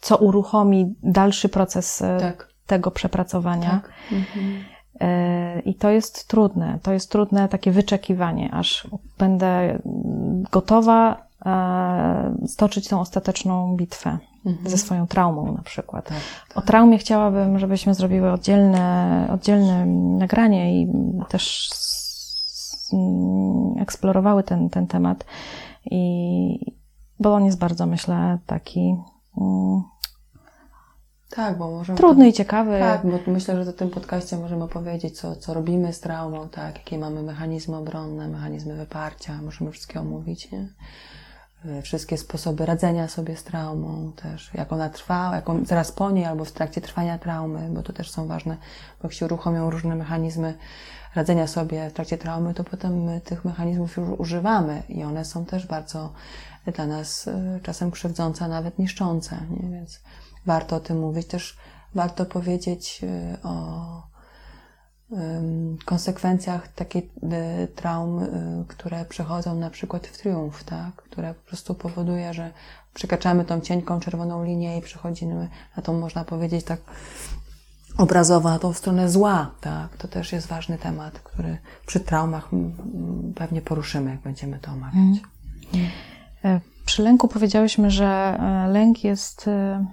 co uruchomi dalszy proces e, Tak. tego przepracowania. tak. Mhm. E, I to jest trudne. To jest trudne takie wyczekiwanie, aż będę gotowa e, stoczyć tą ostateczną bitwę Mhm. ze swoją traumą na przykład. Tak, O traumie chciałabym, żebyśmy zrobiły oddzielne, oddzielne nagranie i też mm, eksplorowały ten, ten temat. I, bo on jest bardzo, myślę, taki Tak, bo możemy. trudny i ciekawy. Tak, bo myślę, że w tym podcaście możemy powiedzieć, co, co robimy z traumą, tak, jakie mamy mechanizmy obronne, mechanizmy wyparcia, możemy wszystkie omówić, nie? Y, Wszystkie sposoby radzenia sobie z traumą też, jak ona trwa, jak on, zaraz po niej albo w trakcie trwania traumy, bo to też są ważne, bo jak się uruchomią różne mechanizmy radzenia sobie w trakcie traumy, to potem my tych mechanizmów już używamy i one są też bardzo dla nas y, czasem krzywdzące, a nawet niszczące, nie? Więc warto o tym mówić. Też warto powiedzieć y, o konsekwencjach takich y, traum, y, które przechodzą na przykład w triumf, tak? które po prostu powoduje, że przekraczamy tą cienką czerwoną linię i przechodzimy na tą, można powiedzieć, tak obrazowo, na tą stronę zła. Tak? To też jest ważny temat, który przy traumach pewnie poruszymy, jak będziemy to omawiać. E, Przy lęku powiedziałyśmy, że e, lęk jest e,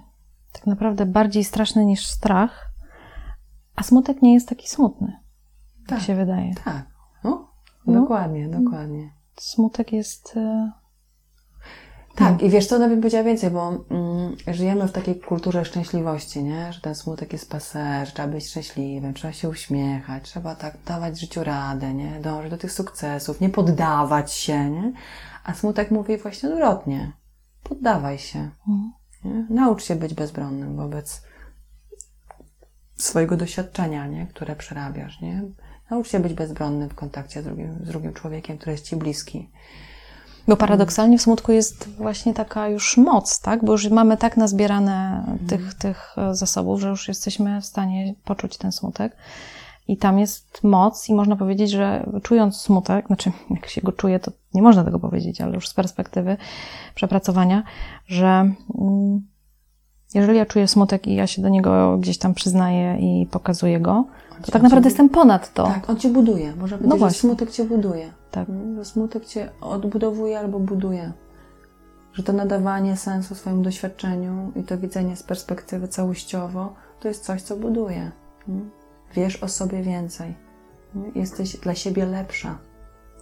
tak naprawdę bardziej straszny niż strach, a smutek nie jest taki smutny, tak Tak. się wydaje. Tak, no, No. dokładnie, dokładnie. Smutek jest. e, Tak, i wiesz co, nawet bym powiedziała więcej, bo mm, żyjemy w takiej kulturze szczęśliwości, nie? Że ten smutek jest paser, że trzeba być szczęśliwym, trzeba się uśmiechać, trzeba tak dawać życiu radę, nie? Dążyć do tych sukcesów, nie poddawać się, nie? A smutek mówi właśnie odwrotnie. Poddawaj się. Mhm. Naucz się być bezbronnym wobec swojego doświadczenia, nie? które przerabiasz. Nie? Naucz się być bezbronnym w kontakcie z drugim, z drugim człowiekiem, który jest Ci bliski. Bo paradoksalnie w smutku jest właśnie taka już moc, tak? Bo już mamy tak nazbierane tych, tych e, zasobów, że już jesteśmy w stanie poczuć ten smutek. I tam jest moc, i można powiedzieć, że czując smutek, znaczy jak się go czuje, to nie można tego powiedzieć, ale już z perspektywy przepracowania, że mm, jeżeli ja czuję smutek i ja się do niego gdzieś tam przyznaję i pokazuję go, to tak naprawdę jestem ponad to. Tak, on Cię buduje. Można powiedzieć, że właśnie. smutek Cię buduje. Tak. Że smutek Cię odbudowuje albo buduje. Że to nadawanie sensu swojemu doświadczeniu i to widzenie z perspektywy całościowo, to jest coś, co buduje. Mm. Wiesz o sobie więcej. Mm. Jesteś dla siebie lepsza.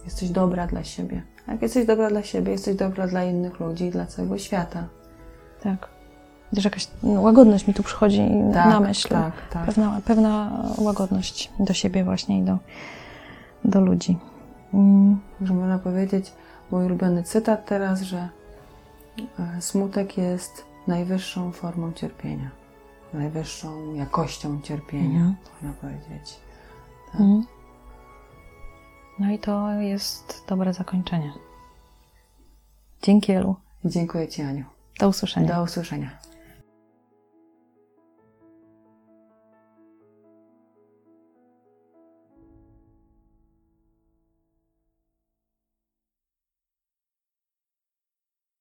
Jesteś dobra dla siebie. Jak jesteś dobra dla siebie, jesteś dobra dla innych ludzi i dla całego świata. Tak. Też jakaś no, łagodność mi tu przychodzi na myśl. Tak, tak. Pewna, pewna łagodność do siebie właśnie i do, do ludzi. Mm, można powiedzieć, mój ulubiony cytat teraz, że e, smutek jest najwyższą formą cierpienia, najwyższą jakością cierpienia, Mhm. można powiedzieć. Tak. mm. No i to jest dobre zakończenie. Dzięki Elu. Dziękuję Ci, Aniu. Do usłyszenia. Do usłyszenia.